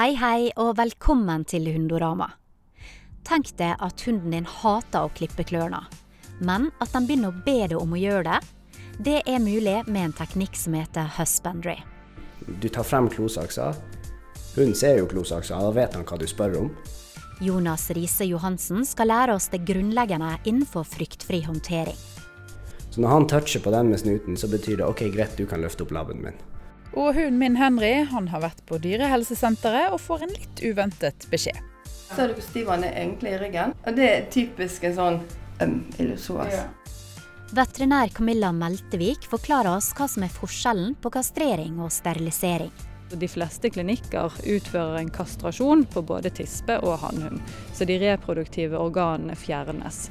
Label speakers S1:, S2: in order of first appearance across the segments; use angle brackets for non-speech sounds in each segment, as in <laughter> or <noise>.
S1: Hei, hei, og velkommen til Hundorama. Tenk deg at hunden din hater å klippe klørne, men at den begynner å be deg om å gjøre det, det er mulig med en teknikk som heter husbandry.
S2: Du tar frem klosaksa. Hunden ser jo klosaksa, da vet han hva du spør om.
S1: Jonas Riise Johansen skal lære oss det grunnleggende innenfor fryktfri håndtering.
S2: Så når han toucher på den med snuten, så betyr det OK, greit, du kan løfte opp labben min.
S3: Og hunden min Henry han har vært på dyrehelsesenteret og får en litt uventet beskjed.
S4: Ser du hvor stiv han er egentlig i ryggen? Og det er typisk en sånn um, illusoas.
S3: Ja.
S1: Veterinær Camilla Meltevik forklarer oss hva som er forskjellen på kastrering og sterilisering.
S5: De fleste klinikker utfører en kastrasjon på både tispe og hannhund, så de reproduktive organene fjernes.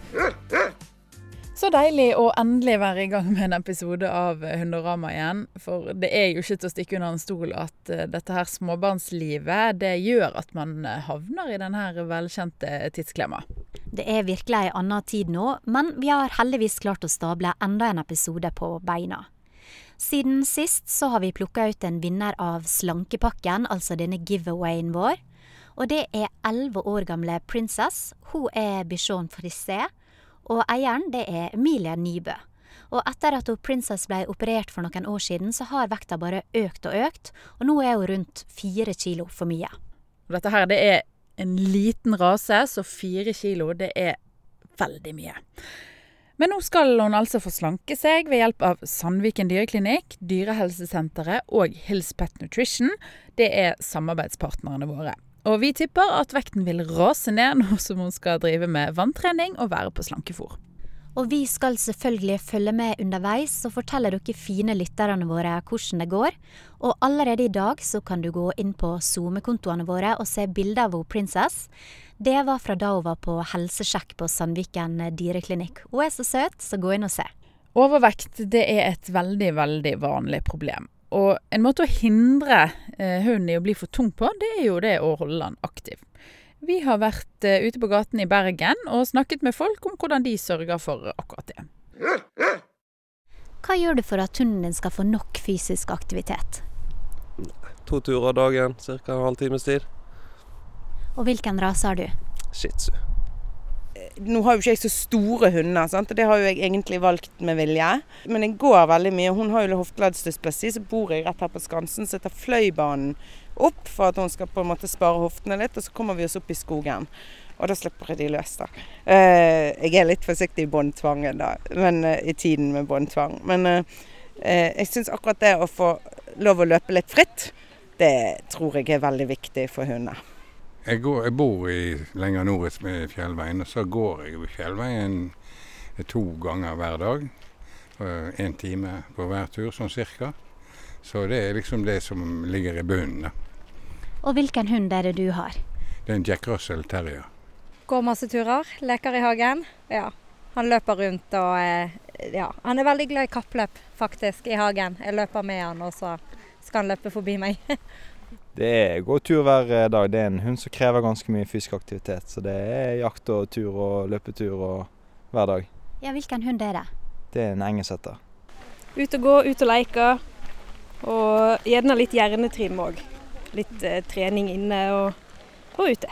S3: Så deilig å endelig være i gang med en episode av Hundorama igjen. For det er jo ikke til å stikke under en stol at eh, dette her småbarnslivet det gjør at man eh, havner i denne velkjente tidsklemma.
S1: Det er virkelig ei anna tid nå, men vi har heldigvis klart å stable enda en episode på beina. Siden sist så har vi plukka ut en vinner av Slankepakken, altså denne giveawayen vår. Og det er elleve år gamle Princess. Hun er bichon frisé. Og eieren det er Emilie Nybø. Og etter at hun Princess ble operert for noen år siden, så har vekta bare økt og økt, og nå er hun rundt fire kilo for mye.
S3: Dette her det er en liten rase, så fire kilo det er veldig mye. Men nå skal hun altså få slanke seg ved hjelp av Sandviken dyreklinikk, Dyrehelsesenteret og Hills Pet Nutrition. Det er samarbeidspartnerne våre. Og vi tipper at vekten vil rase ned nå som hun skal drive med vanntrening og være på slankefôr.
S1: Og vi skal selvfølgelig følge med underveis og fortelle dere fine lytterne våre hvordan det går. Og allerede i dag så kan du gå inn på SoMe-kontoene våre og se bilder av Princess. Det var fra da hun var på helsesjekk på Sandviken dyreklinikk. Hun er så søt, så gå inn og se.
S3: Overvekt det er et veldig, veldig vanlig problem. Og en måte å hindre eh, hunden i å bli for tung på, det er jo det å holde den aktiv. Vi har vært eh, ute på gaten i Bergen og snakket med folk om hvordan de sørger for akkurat det.
S1: Hva gjør du for at hunden din skal få nok fysisk aktivitet?
S6: To turer dagen, ca. en halv times tid.
S1: Og hvilken rase har du?
S6: Shih tzu.
S4: Nå har jo ikke jeg så store hunder, sant? og det har jo jeg egentlig valgt med vilje. Men jeg går veldig mye. Hun har jo hofteleddsdysplasi, så bor jeg rett her på Skansen. Så jeg tar Fløibanen opp for at hun skal på en måte spare hoftene litt, og så kommer vi oss opp i skogen. Og da slipper jeg de løs, da. Eh, jeg er litt forsiktig i båndtvangen, da. Men, eh, I tiden med båndtvang. Men eh, jeg syns akkurat det å få lov å løpe litt fritt, det tror jeg er veldig viktig for hunder.
S7: Jeg, går, jeg, bor i, lenger nord i Fjellveien, og så går jeg over Fjellveien to ganger hver dag. Én time på hver tur, sånn cirka. Så det er liksom det som ligger i bunnen. da.
S1: Og hvilken hund er det du har?
S7: Det er en Jack Russell Terrier.
S8: Går masse turer, leker i hagen. Ja. Han løper rundt og ja. Han er veldig glad i kappløp, faktisk, i hagen. Jeg løper med han, og så skal han løpe forbi meg. <laughs>
S9: Det er gå tur hver eh, dag. Det er en hund som krever ganske mye fysisk aktivitet. Så det er jakt og tur og løpetur og hver dag.
S1: Ja, Hvilken hund er det?
S9: Det er en engelsetter.
S10: Ut og gå, ut og leke. Og gjerne litt hjernetrim òg. Litt eh, trening inne og, og ute.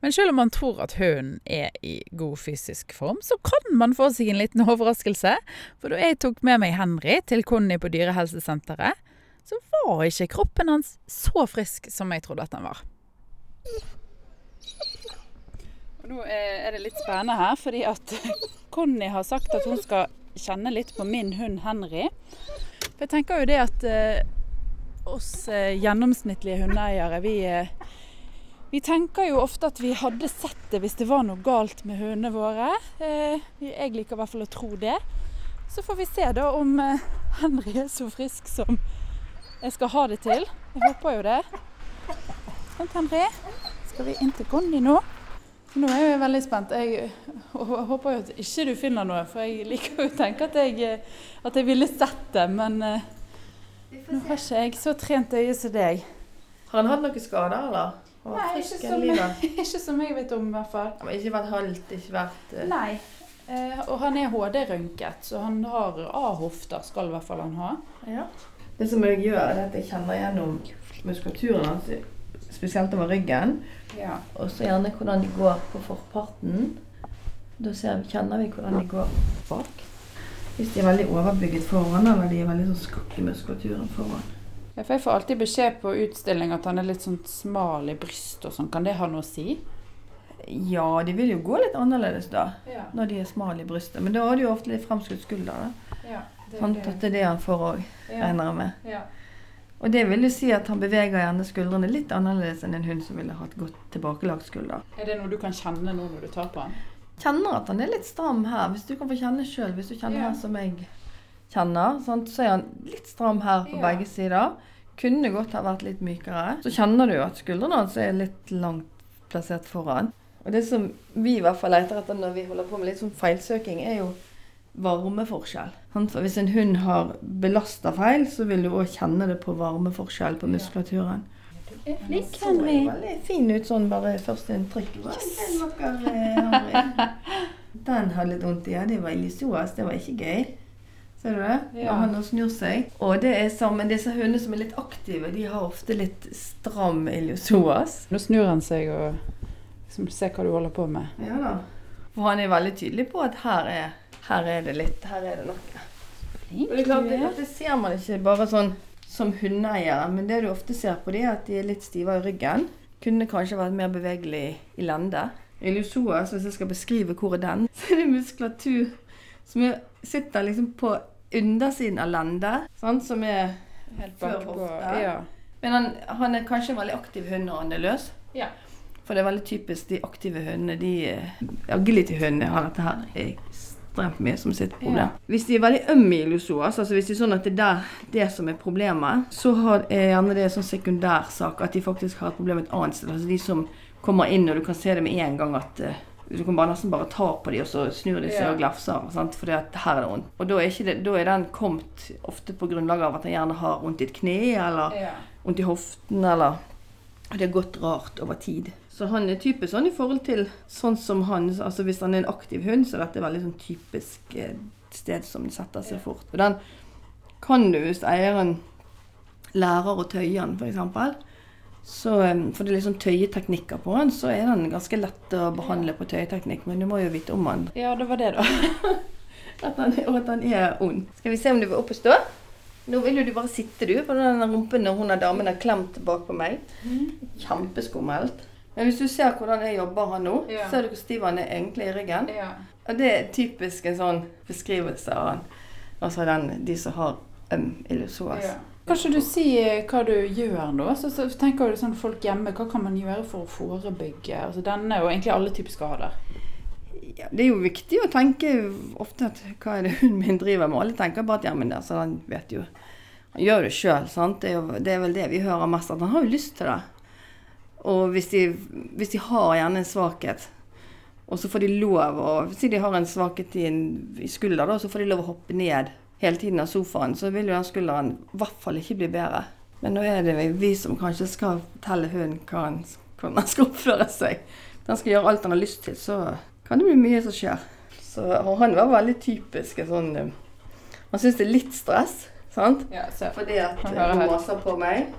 S3: Men selv om man tror at hunden er i god fysisk form, så kan man få seg en liten overraskelse. For da jeg tok med meg Henry til Conny på dyrehelsesenteret, så var ikke kroppen hans så frisk som jeg trodde at den var. Og nå er det litt spennende her, fordi at <laughs> Conny har sagt at hun skal kjenne litt på min hund Henry. For jeg tenker jo det at eh, oss eh, gjennomsnittlige hundeeiere, vi, eh, vi tenker jo ofte at vi hadde sett det hvis det var noe galt med hundene våre. Jeg liker i hvert fall å tro det. Så får vi se da om Henry er så frisk som jeg skal ha det til. Jeg håper jo det. Sånn, Henry. Skal vi inn til Conny nå? Nå er jeg veldig spent. Jeg håper jo at ikke du finner noe, for jeg liker jo å tenke at jeg, at jeg ville sett det. Men uh, nå har ikke jeg så trent øye som deg.
S4: Har han hatt noen skader, eller?
S3: Nei, ikke som, <laughs> ikke som, jeg vet om, i hvert fall.
S4: Men ikke vært halvt, ikke vært uh...
S3: Nei. Eh, og han er HD-røntget, så han har A-hofter, skal i hvert fall han ha.
S4: Ja. Det som jeg gjør, er at jeg kjenner gjennom
S11: muskulaturen hans, spesielt over ryggen.
S3: Ja.
S11: Og så gjerne hvordan de går på forparten. Da ser, kjenner vi hvordan de går bak. Hvis de er veldig overbygget foran, eller de er veldig sånn skakk i muskulaturen foran.
S3: Ja, for jeg får alltid beskjed på utstilling at han er litt sånn smal i brystet og sånn. Kan det ha noe å si?
S11: Ja, de vil jo gå litt annerledes da,
S3: Ja.
S11: når de er smale i brystet. Men da har de jo ofte litt fremskutt skulder. da.
S3: Ja, det,
S11: Sant? At det er det han får òg,
S3: Ja.
S11: regner jeg med.
S3: Ja.
S11: Og det vil jo si at han beveger gjerne skuldrene litt annerledes enn en hund som ville hatt godt tilbakelagt skulder.
S3: Er det noe du kan kjenne nå når du tar på han?
S11: Kjenner at han er litt stram her, hvis du kan få kjenne sjøl. Hvis du kjenner
S3: Ja.
S11: her som jeg kjenner, sant? så er han litt stram her på
S3: Ja.
S11: begge sider. Kunne godt ha vært litt mykere. Så kjenner du jo at skuldrene hans er litt langt plassert foran. Og det som vi i hvert fall leter etter når vi holder på med litt sånn feilsøking, er jo varmeforskjell. Hvis en hund har belasta feil, så vil du òg kjenne det på varmeforskjell på muskulaturen.
S3: Flink,
S11: Så veldig fin ut sånn bare førsteinntrykk. Yes. <laughs> Den hadde litt vondt i. Ja, det var illusoas. Det var ikke gøy. Ser du det?
S3: Ja.
S11: Og han snur seg. Og det er sammen disse hundene som er litt aktive, de har ofte litt stram illusoas.
S3: Nå snur han seg og liksom ser hva du holder på med.
S11: Ja da. For han er veldig tydelig på at her er, her er det litt Her er det noe.
S3: Flink
S11: Og det er klart, det,
S3: er.
S11: ser man ikke bare sånn som hundeeiere, men det du ofte ser på det, er at de er litt stive i ryggen. Kunne kanskje vært mer bevegelig i lende. Illusoas, hvis jeg skal beskrive hvor er den, <laughs> så er det muskulatur som er, sitter liksom på undersiden av lendet, sånn, som er
S3: Helt bakpå. Ja.
S11: Men han, han er kanskje en veldig aktiv hund når han er løs.
S3: Ja.
S11: For det er veldig typisk de aktive hundene. De agility-hundene har dette her ekstremt mye som sitt problem.
S3: Ja.
S11: Hvis de er veldig ømme i illusoas, altså hvis det er sånn at det er det som er problemet, så har, er gjerne det en sånn sekundærsak at de faktisk har et problem et annet sted. Altså de som kommer inn, og du kan se det med en gang at uh, du kan bare nesten bare ta på dem, og så snur de seg og glefser. Sant? Fordi at her er det vondt. Og da er, det, da er den kommet ofte på grunnlag av at den gjerne har vondt i et kne, eller
S3: Ja.
S11: i hoften, eller Det har gått rart over tid. Så han er typisk sånn i forhold til sånn som han Altså hvis han er en aktiv hund, så er dette veldig sånn typisk eh, sted som setter seg fort. Og den kan du, hvis eieren lærer å tøye den, f.eks. Så, eh, for det er liksom tøyeteknikker på den, så er den ganske lett å behandle på tøyeteknikk. Men du må jo vite om den.
S3: ja, det var det, da. <laughs>
S11: At den, og at den er ond. Skal vi se om du vil opp og stå? Nå vil jo du bare sitte, du, på den rumpen når hun er damen har klemt bak på meg. Kjempeskummelt. Men hvis du ser hvordan jeg jobber her nå,
S3: Ja.
S11: ser du hvor stiv han er egentlig i ryggen?
S3: Ja.
S11: Og det er typisk en sånn beskrivelse av han. Altså den, de som har øm illusoas.
S3: Ja. Kan ikke du si hva du gjør nå? Så, så tenker du sånn folk hjemme, Hva kan man gjøre for å forebygge? Altså, denne og egentlig alle typer skader.
S11: Ja, det er jo viktig å tenke ofte at hva er det <laughs> hunden min driver med. Alle tenker bare at ja, men altså, han vet jo Han gjør det sjøl, sant. Det er, jo, det er vel det vi hører mest, at han har jo lyst til det. Og hvis de, hvis de har gjerne en svakhet, og så får de lov å Si de har en svakhet i, en, skulder, da, så får de lov å hoppe ned hele tiden av sofaen, så vil jo den skulderen i hvert fall ikke bli bedre. Men nå er det vi som kanskje skal fortelle hunden hvordan den skal oppføre seg. Han skal gjøre alt han har lyst til, så kan det bli mye som skjer. Så, han var veldig typisk en sånn eh, Han syns det er litt stress, sant?
S3: Ja,
S11: Fordi at
S3: Han
S11: hun maser på meg.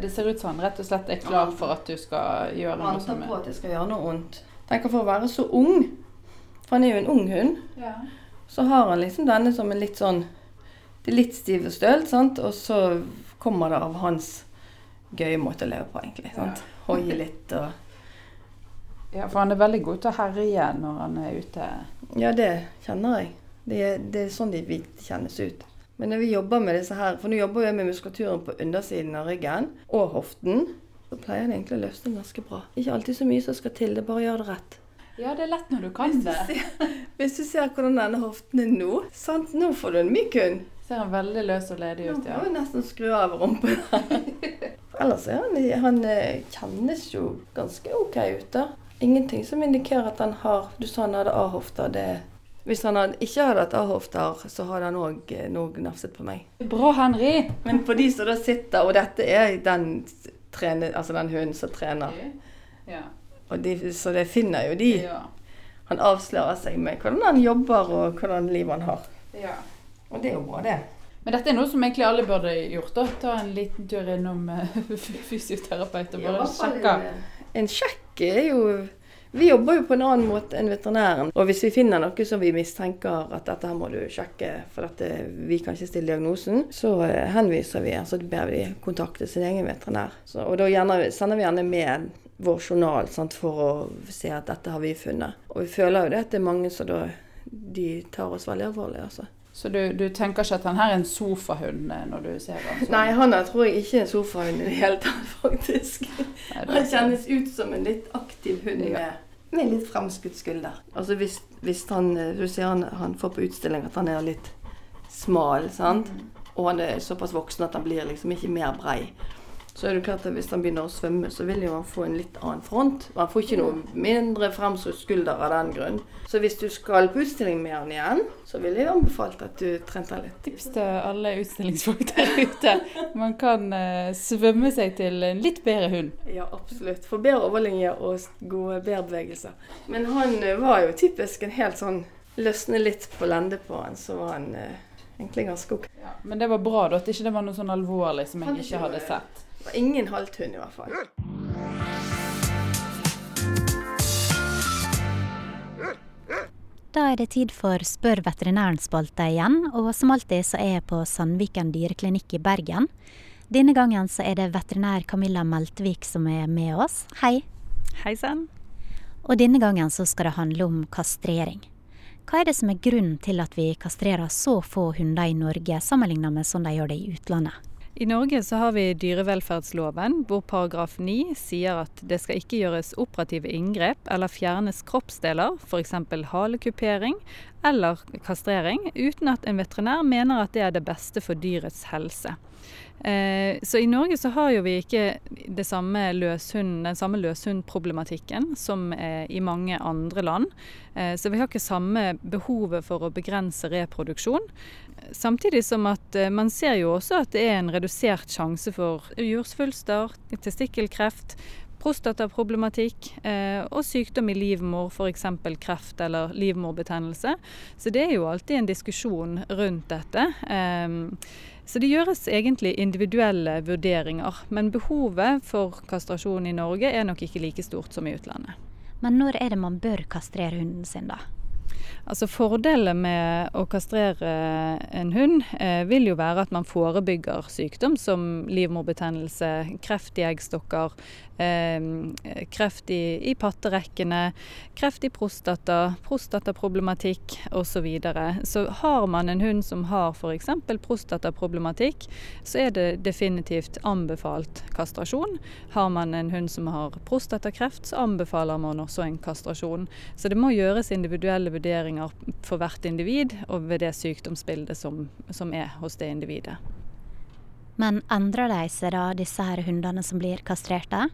S3: Det ser ut som han rett og slett er klar for at du skal gjøre noe som Han tar
S11: på at jeg skal gjøre noe ondt. Tenker for å være så ung, for han er jo en ung hund,
S3: ja.
S11: så har han liksom denne som en litt sånn Det er litt stiv og stølt, sant? og så kommer det av hans gøye måte å leve på, egentlig. sant? <laughs> Hoie litt og
S3: ja, for han er veldig god til å herje når han er ute.
S11: Ja, det kjenner jeg. Det er, det er sånn de kjennes ut. Men når vi jobber med disse her, for nå jobber jeg med muskulaturen på undersiden av ryggen og hoften, så pleier det egentlig å løsne ganske bra. Ikke alltid så mye som skal til, det bare gjør det rett.
S3: Ja, det er lett når du kan
S11: Hvis du
S3: det.
S11: ser, hvis du ser hvordan denne hoften er nå, sant? nå får du en myk hund.
S3: Ser han veldig løs og ledig ut, ja.
S11: Nå må vi nesten skru av rumpen. <laughs> Ellers er han, han eh, kjennes jo ganske ok ut, da. Ingenting som indikerer at han har Du sa han hadde A-hofter. Det Hvis han ikke hadde hatt A-hofter, så hadde han òg noe gnafset på meg.
S3: Bra, Henry!
S11: Men for de som da sitter, og dette er den, trene, altså den hunden som trener,
S3: Ja.
S11: og de, så det finner jo de.
S3: Ja.
S11: Han avslører seg med hvordan han jobber og hvordan liv han har.
S3: ja.
S11: Og det er jo bra, det.
S3: Men dette er noe som egentlig alle burde gjort. da. Ta en liten tur innom eh, <laughs> fysioterapeut og bare sjekke.
S11: En, en sjekk er jo Vi jobber jo på en annen måte enn veterinæren. Og hvis vi finner noe som vi mistenker at dette her må du sjekke, for at eh, vi kan ikke stille diagnosen, så eh, henviser vi, altså ber vi kontakte sin egen veterinær. Så, og da gjerne, sender vi gjerne med vår journal sant, for å se at dette har vi funnet. Og vi føler jo det at det er mange som da de tar oss veldig alvorlig, altså.
S3: Så du, du tenker ikke at han her er en sofahund eh, når du ser han? sånn?
S11: Nei, han er tror jeg ikke er en sofahund i det hele tatt, <laughs> faktisk. Han kjennes ut som en litt aktiv hund med, med litt framskutt skulder. Altså hvis, hvis han Du ser han, han får på utstilling at han er litt smal, sant? Og han er såpass voksen at han blir liksom ikke mer brei. Så er det klart at hvis han begynner å svømme, så vil jo han få en litt annen front. Og han får ikke noe mindre fremskutt skulder av den grunn. Så hvis du skal på utstilling med han igjen, så ville jeg anbefalt at du trente han litt.
S3: Tips til alle utstillingsfolk der ute. Man kan eh, svømme seg til en litt bedre hund.
S11: Ja, absolutt. Få bedre overlinje og gode bedre bevegelser. Men han eh, var jo typisk en helt sånn Løsne litt på lende på han, så var han eh, egentlig ganske ok.
S3: Ja, men det var bra da, at ikke det var noe sånn alvorlig som jeg ikke hadde sett.
S11: Var ingen halthund i hvert fall.
S1: Da er det tid for Spør veterinæren-spalta igjen, og som alltid så er jeg på Sandviken dyreklinikk i Bergen. Denne gangen så er det veterinær Camilla Meltvik som er med oss. Hei.
S5: Hei sann.
S1: Og denne gangen så skal det handle om kastrering. Hva er det som er grunnen til at vi kastrerer så få hunder i Norge, sammenlignet med sånn de gjør det i utlandet?
S5: I Norge så har vi dyrevelferdsloven, hvor paragraf 9 sier at det skal ikke gjøres operative inngrep eller fjernes kroppsdeler, f.eks. halekupering eller kastrering, uten at en veterinær mener at det er det beste for dyrets helse. Eh, Så i Norge så har jo vi ikke samme løshund, den samme løshundproblematikken som eh, i mange andre land. Eh, Så vi har ikke samme behovet for å begrense reproduksjon. Samtidig som at man ser jo også at det er en redusert sjanse for jursvulster, testikkelkreft, prostataproblematikk og sykdom i livmor, f.eks. kreft eller livmorbetennelse. Så det er jo alltid en diskusjon rundt dette. Så det gjøres egentlig individuelle vurderinger, men behovet for kastrasjon i Norge er nok ikke like stort som i utlandet.
S1: Men når er det man bør kastrere hunden sin, da?
S5: Altså Fordelen med å kastrere en hund eh, vil jo være at man forebygger sykdom som livmorbetennelse, kreft i eggstokker, kreft i, i patterekkene, kreft i prostata, prostataproblematikk osv. Så, videre. så har man en hund som har f.eks. prostataproblematikk, så er det definitivt anbefalt kastrasjon. Har man en hund som har prostatakreft, så anbefaler man også en kastrasjon. Så det må gjøres individuelle vurderinger for hvert individ og ved det sykdomsbildet som, som er hos det individet.
S1: Men endrer de seg da, disse her hundene som blir kastrerte?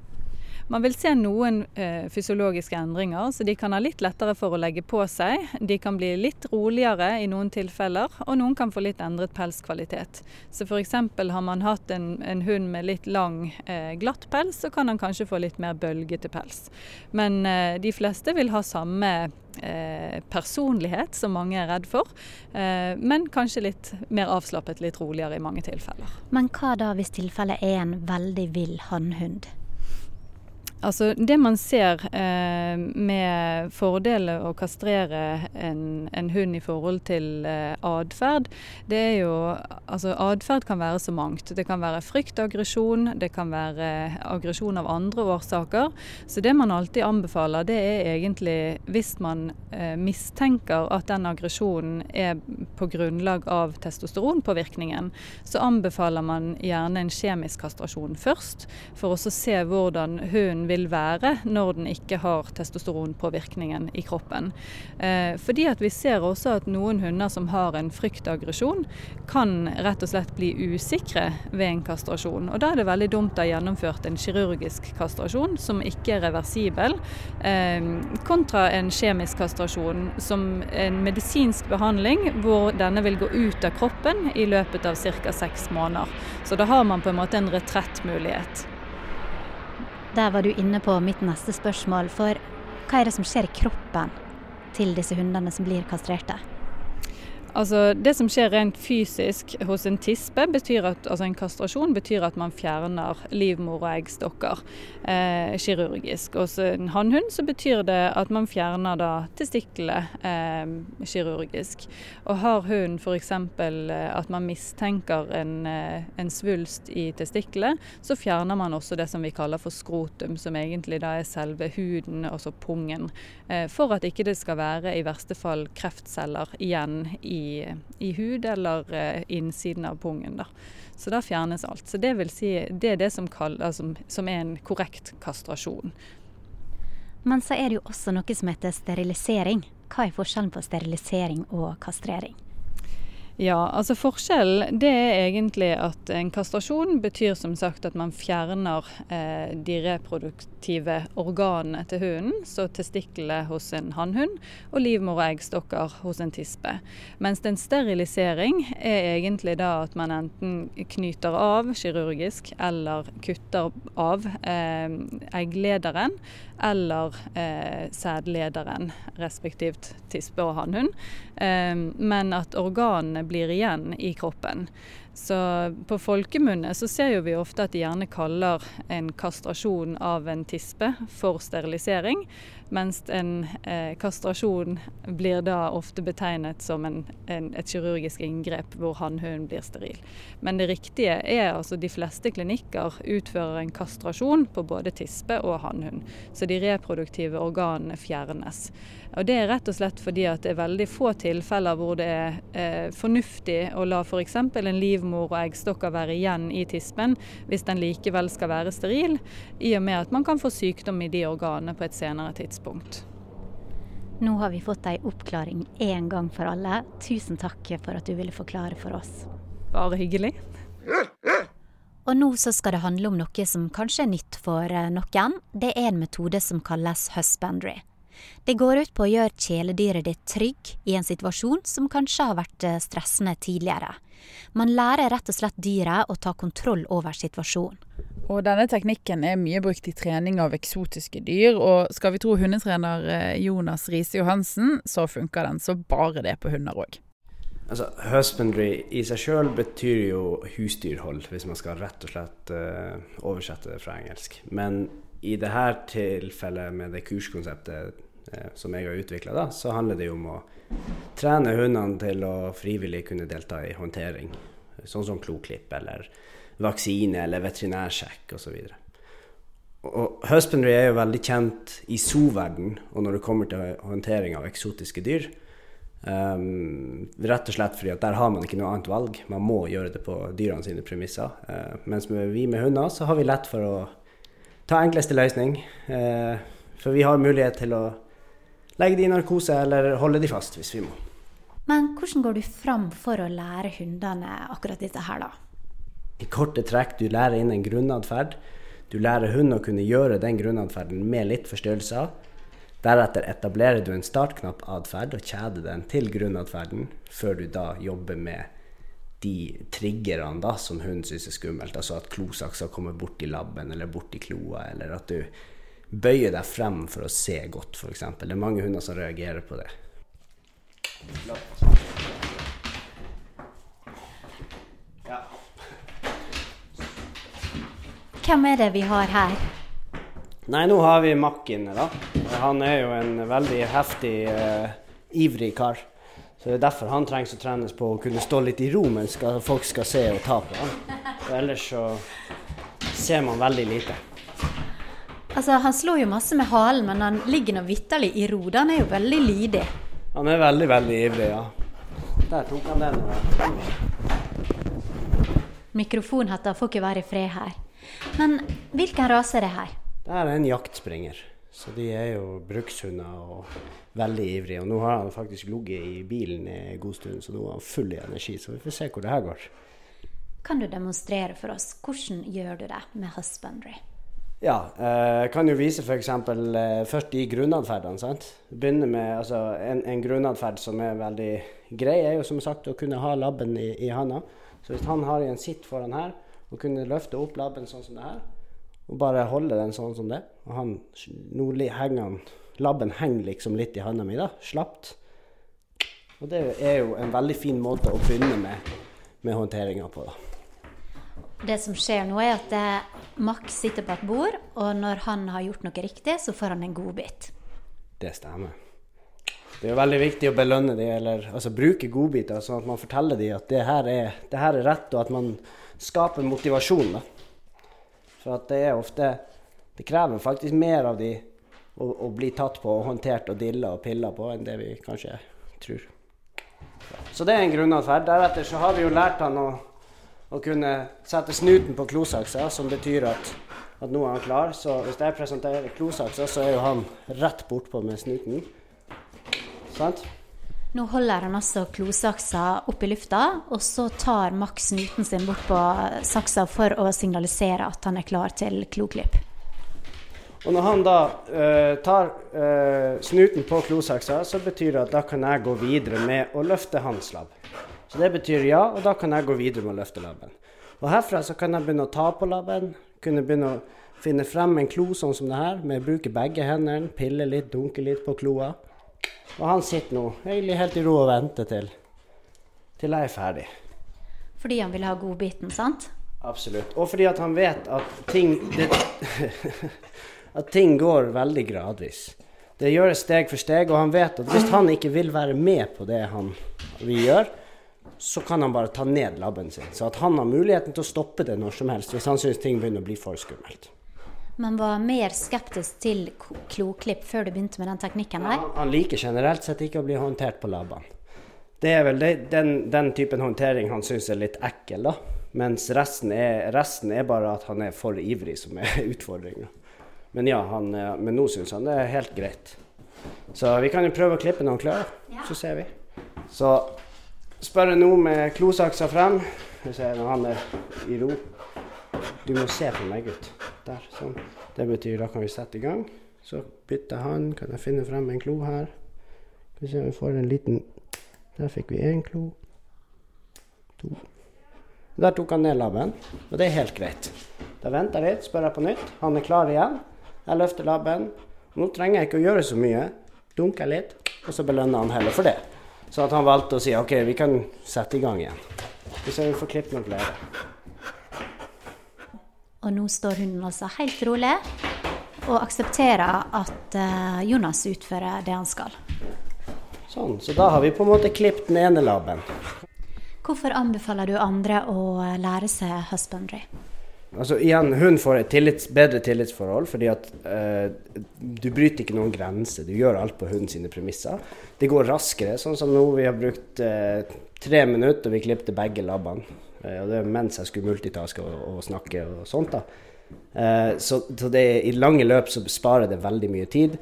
S5: Man vil se noen eh, fysiologiske endringer, så de kan ha litt lettere for å legge på seg. De kan bli litt roligere i noen tilfeller, og noen kan få litt endret pelskvalitet. Så f.eks. har man hatt en, en hund med litt lang, eh, glatt pels, så kan han kanskje få litt mer bølgete pels. Men eh, de fleste vil ha samme eh, personlighet som mange er redd for, eh, men kanskje litt mer avslappet, litt roligere i mange tilfeller.
S1: Men hva da hvis tilfellet er en veldig vill hannhund?
S5: Altså, det man ser eh, med fordelen å kastrere en, en hund i forhold til eh, atferd, det er jo Altså, atferd kan være så mangt. Det kan være fryktaggresjon, det kan være aggresjon av andre årsaker. Så det man alltid anbefaler, det er egentlig hvis man eh, mistenker at den aggresjonen er på grunnlag av testosteronpåvirkningen, så anbefaler man gjerne en kjemisk kastrasjon først, for å se hvordan hunden vil være når den ikke har testosteronpåvirkningen i kroppen. Eh, fordi at vi ser også at noen hunder som har en fryktaggresjon, kan rett og slett bli usikre ved en kastrasjon. Og da er det veldig dumt å ha gjennomført en kirurgisk kastrasjon som ikke er reversibel, eh, kontra en kjemisk kastrasjon som en medisinsk behandling hvor denne vil gå ut av kroppen i løpet av ca. seks måneder. Så da har man på en måte en retrettmulighet.
S1: Der var du inne på mitt neste spørsmål, for hva er det som skjer i kroppen til disse hundene som blir kastrerte?
S5: Altså, det som skjer rent fysisk hos en tispe, betyr at, altså en kastrasjon, betyr at man fjerner livmor og eggstokker eh, kirurgisk. Hos en hannhund så betyr det at man fjerner da testiklene eh, kirurgisk. Og har hunden f.eks. Eh, at man mistenker en, eh, en svulst i testiklet, så fjerner man også det som vi kaller for skrotum, som egentlig da er selve huden, altså pungen. Eh, for at ikke det skal være i verste fall kreftceller igjen i i, hud eller eh, innsiden av pungen. Da. Så da fjernes alt. Så det vil si, det er det som, kall, som, som er en korrekt kastrasjon.
S1: Men så er det jo også noe som heter sterilisering. Hva er forskjellen på sterilisering og kastrering?
S5: Ja, altså Forskjellen det er egentlig at en kastrasjon betyr som sagt at man fjerner eh, de reproduktive organene til hunden, så testiklene hos en hannhund og livmor og eggstokker hos en tispe. Mens en sterilisering er egentlig da at man enten knyter av kirurgisk eller kutter av eh, egglederen eller eh, sædlederen, respektivt tispe og hannhund. Eh, men at organene blir igjen i kroppen. Så på folkemunne så ser vi ofte at de gjerne kaller en kastrasjon av en tispe for sterilisering, mens en eh, kastrasjon blir da ofte betegnet som en, en, et kirurgisk inngrep hvor hannhunden blir steril. Men det riktige er altså de fleste klinikker utfører en kastrasjon på både tispe og hannhund, så de reproduktive organene fjernes. Og Det er rett og slett fordi at det er veldig få tilfeller hvor det er eh, fornuftig å la f.eks. en livmor og eggstokker være igjen i tispen hvis den likevel skal være steril, i og med at man kan få sykdom i de organene på et senere tidspunkt.
S1: Nå har vi fått ei oppklaring én gang for alle. Tusen takk for at du ville forklare for oss.
S5: Bare hyggelig.
S1: Og nå så skal det handle om noe som kanskje er nytt for eh, noen. Det er en metode som kalles husbandry. Det går ut på å gjøre kjæledyret ditt trygg i en situasjon som kanskje har vært eh, stressende tidligere. Man lærer rett og slett dyret å ta kontroll over situasjonen.
S3: Og denne teknikken er mye brukt i trening av eksotiske dyr, og skal vi tro hundetrener eh, Jonas Riise Johansen, så funker den så bare det på hunder òg.
S2: Altså, husbandry i seg sjøl betyr jo husdyrhold, hvis man skal rett og slett uh, oversette det fra engelsk. Men i dette tilfellet med det kurskonseptet eh, som jeg har utvikla, så handler det jo om å trene hundene til å frivillig kunne delta i håndtering. Sånn som kloklipp eller vaksine eller veterinærsjekk osv. Og husbandry er jo veldig kjent i zoo-verden, og når det kommer til håndtering av eksotiske dyr. Um, rett og slett fordi at der har man ikke noe annet valg. Man må gjøre det på dyrene sine premisser. Uh, mens vi med hunder så har vi lett for å ta enkleste løsning. Eh, for vi har mulighet til å legge de i narkose eller holde de fast hvis vi må.
S1: Men hvordan går du fram for å lære hundene akkurat dette her, da?
S2: I korte trekk, du lærer inn en grunnatferd. Du lærer hunden å kunne gjøre den grunnatferden med litt forstyrrelser. Deretter etablerer du en startknapp-atferd og kjeder den til grunnatferden, før du da jobber med de triggerne da, som hun syns er skummelt. Altså at klosaksa kommer bort i labben eller bort i kloa, eller at du bøyer deg frem for å se godt, f.eks. Det er mange hunder som reagerer på det.
S1: Ja. Hvem er det vi har her?
S2: Nei, nå har vi Mack inne, da. Han er jo en veldig heftig, uh, ivrig kar. Så Det er derfor han trengs å trenes på å kunne stå litt i ro mens folk skal se og ta på ham. For ellers så ser man veldig lite.
S1: Altså, Han slår jo masse med halen, men han ligger nå vitterlig i ro. Han er jo veldig lydig.
S2: Han er veldig, veldig ivrig, ja. Der tok han den.
S1: Mikrofonhetta får ikke være i fred her. Men hvilken rase er det her?
S2: Det er en jaktspringer. Så de er jo brukshunder og veldig ivrige. Og nå har han faktisk ligget i bilen en god stund, så nå er han full i energi. Så vi får se hvor det her går.
S1: Kan du demonstrere for oss? Hvordan gjør du det med husbandry?
S2: Ja, jeg eh, kan jo vise f.eks. Eh, først de grunnatferdene. sant? Begynne med altså, en, en grunnatferd som er veldig grei, er jo som sagt å kunne ha labben i, i handa. Så hvis han har en sitt foran her, og kunne løfte opp labben sånn som det her, og bare holde den sånn som det. Og han, nå henger han Labben henger liksom litt i handa mi, da. Slapt. Og det er jo en veldig fin måte å begynne med, med håndteringa på. da.
S1: Det som skjer nå, er at eh, Max sitter på et bord, og når han har gjort noe riktig, så får han en godbit.
S2: Det stemmer. Det er jo veldig viktig å belønne de, eller altså bruke godbiter, sånn at man forteller de at det her er, det her er rett, og at man skaper motivasjon. da. For at det er ofte Det krever faktisk mer av de å, å bli tatt på og håndtert og dilla og pilla på enn det vi kanskje tror. Så det er en grunnatferd. Deretter så har vi jo lært han å, å kunne sette snuten på klosaksa, som betyr at, at nå er han klar. Så hvis jeg presenterer klosaksa, så er jo han rett bortpå med snuten. Sant?
S1: Nå holder han altså klosaksa opp i lufta, og så tar Max snuten sin bort på saksa for å signalisere at han er klar til kloklipp.
S2: Og når han da eh, tar eh, snuten på klosaksa, så betyr det at da kan jeg gå videre med å løfte hans labb. Så det betyr ja, og da kan jeg gå videre med å løfte labben. Og herfra så kan jeg begynne å ta på labben, kunne begynne å finne frem en klo sånn som det her, med å bruke begge hendene, pille litt, dunke litt på kloa. Og han sitter nå egentlig helt i ro og venter til, til jeg er ferdig.
S1: Fordi han vil ha godbiten, sant?
S2: Absolutt. Og fordi han vet at ting det, <laughs> At ting går veldig gradvis. Det gjøres steg for steg, og han vet at hvis han ikke vil være med på det han, vi gjør, så kan han bare ta ned labben sin. Så at han har muligheten til å stoppe det når som helst hvis han syns ting begynner å bli for skummelt.
S1: Men var mer skeptisk til kloklipp før du begynte med den teknikken der?
S2: Han liker generelt sett ikke å bli håndtert på labbene. Det er vel det, den, den typen håndtering han syns er litt ekkel, da. Mens resten er, resten er bare at han er for ivrig, som er <laughs> utfordringa. Men ja, han, eh, men nå syns han det er helt greit. Så vi kan jo prøve å klippe når han klarer, så ser vi. Så spør jeg nå med klosaksa frem. Vi se når han er i ro. Du må se på meg, gutt. Der, sånn. Det betyr da kan vi sette i gang. Så bytter han. Kan jeg finne frem en klo her? Skal vi se vi får en liten Der fikk vi én klo. To. Der tok han ned labben, og det er helt greit. Da venter jeg litt, spør jeg på nytt. Han er klar igjen. Jeg løfter labben. Nå trenger jeg ikke å gjøre så mye. Dunker litt, og så belønner han heller for det. Så at han valgte å si OK, vi kan sette i gang igjen. Ser vi får klippet noen flere.
S1: Og nå står hunden altså helt rolig og aksepterer at eh, Jonas utfører det han skal.
S2: Sånn, så da har vi på en måte klippet den ene labben.
S1: Hvorfor anbefaler du andre å eh, lære seg husbandry?
S2: Altså igjen, hun får et tillits, bedre tillitsforhold, fordi at eh, du bryter ikke noen grenser. Du gjør alt på hundens premisser. Det går raskere, sånn som nå. Vi har brukt eh, tre minutter, og vi klippte begge labbene. Eh, og det er mens jeg skulle multitaske og, og snakke og sånt. da. Eh, så så det, i lange løp så sparer det veldig mye tid.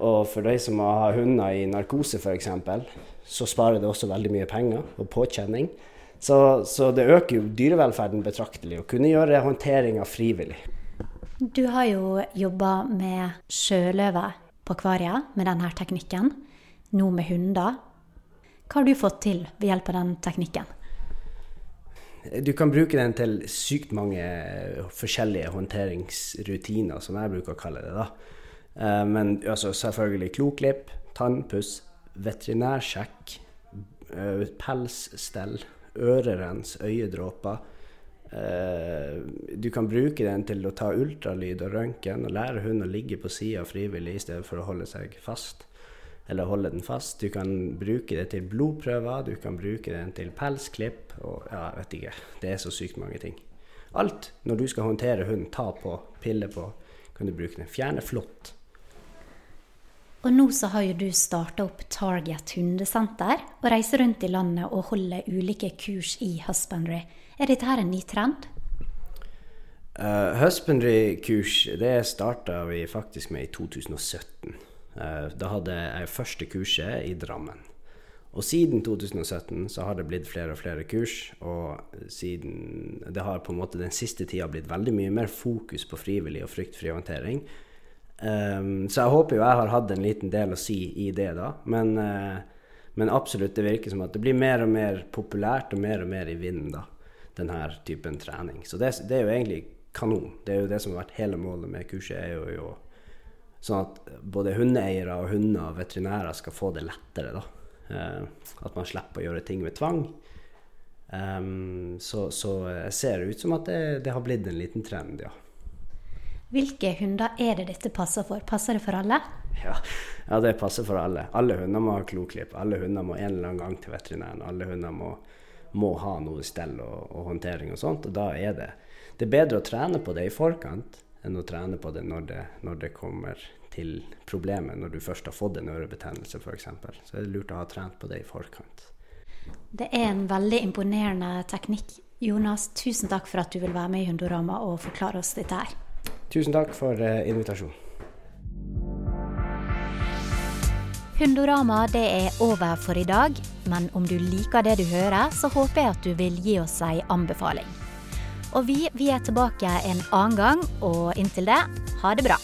S2: Og for de som har hunder i narkose f.eks., så sparer det også veldig mye penger og påkjenning. Så, så det øker jo dyrevelferden betraktelig å kunne gjøre håndteringa frivillig.
S1: Du har jo jobba med sjøløver på akvariet med denne teknikken. Nå med hunder. Hva har du fått til ved hjelp av den teknikken?
S2: Du kan bruke den til sykt mange forskjellige håndteringsrutiner, som jeg bruker å kalle det. da. Eh, Men altså, selvfølgelig kloklipp, tannpuss, veterinærsjekk, eh, pelsstell, ørerens, øyedråper. Eh, Du kan bruke den til å ta ultralyd og røntgen og lære hunden å ligge på sida frivillig i stedet for å holde seg fast. Eller holde den fast. Du kan bruke det til blodprøver, du kan bruke den til pelsklipp og ja, jeg vet ikke. Det er så sykt mange ting. Alt når du skal håndtere hunden, ta på, pille på, kan du bruke den. Fjerne flått.
S1: Og nå så har jo du starta opp Target hundesenter og reiser rundt i landet og holder ulike kurs i husbandry. Er dette her en ny trend?
S2: Uh, Husbandry-kurs det starta vi faktisk med i 2017. Eh, da hadde jeg første kurset i Drammen. Og siden 2017 så har det blitt flere og flere kurs, og siden Det har på en måte den siste tida blitt veldig mye mer fokus på frivillig og fryktfri håndtering. Um, så jeg håper jo jeg har hatt en liten del å si i det, da. Men, uh, men absolutt, det virker som at det blir mer og mer populært og mer og mer i vinden, da. Denne typen trening. Så det, det er jo egentlig kanon. Det er jo det som har vært hele målet med kurset. er jo, jo Sånn at både hundeeiere og hunder og veterinærer skal få det lettere, da. Eh, at man slipper å gjøre ting med tvang. Um, så, så jeg ser det ut som at det, det, har blitt en liten trend, ja.
S1: Hvilke hunder er det dette passer for? Passer det for alle?
S2: Ja, ja det passer for alle. Alle hunder må ha kloklipp. Alle hunder må en eller annen gang til veterinæren. Alle hunder må, må ha noe stell og, og, håndtering og sånt. Og da er det Det er bedre å trene på det i forkant enn å trene på det når det, når det kommer til problemet, når du først har fått en ørebetennelse f.eks. Så er det lurt å ha trent på det i forkant.
S1: Det er en veldig imponerende teknikk. Jonas, tusen takk for at du vil være med i Hundorama og forklare oss dette her.
S2: Tusen takk for uh, invitasjonen.
S1: Hundorama det er over for i dag, men om du liker det du hører, så håper jeg at du vil gi oss ei anbefaling. Og vi, vi er tilbake en annen gang, og inntil det, ha det bra.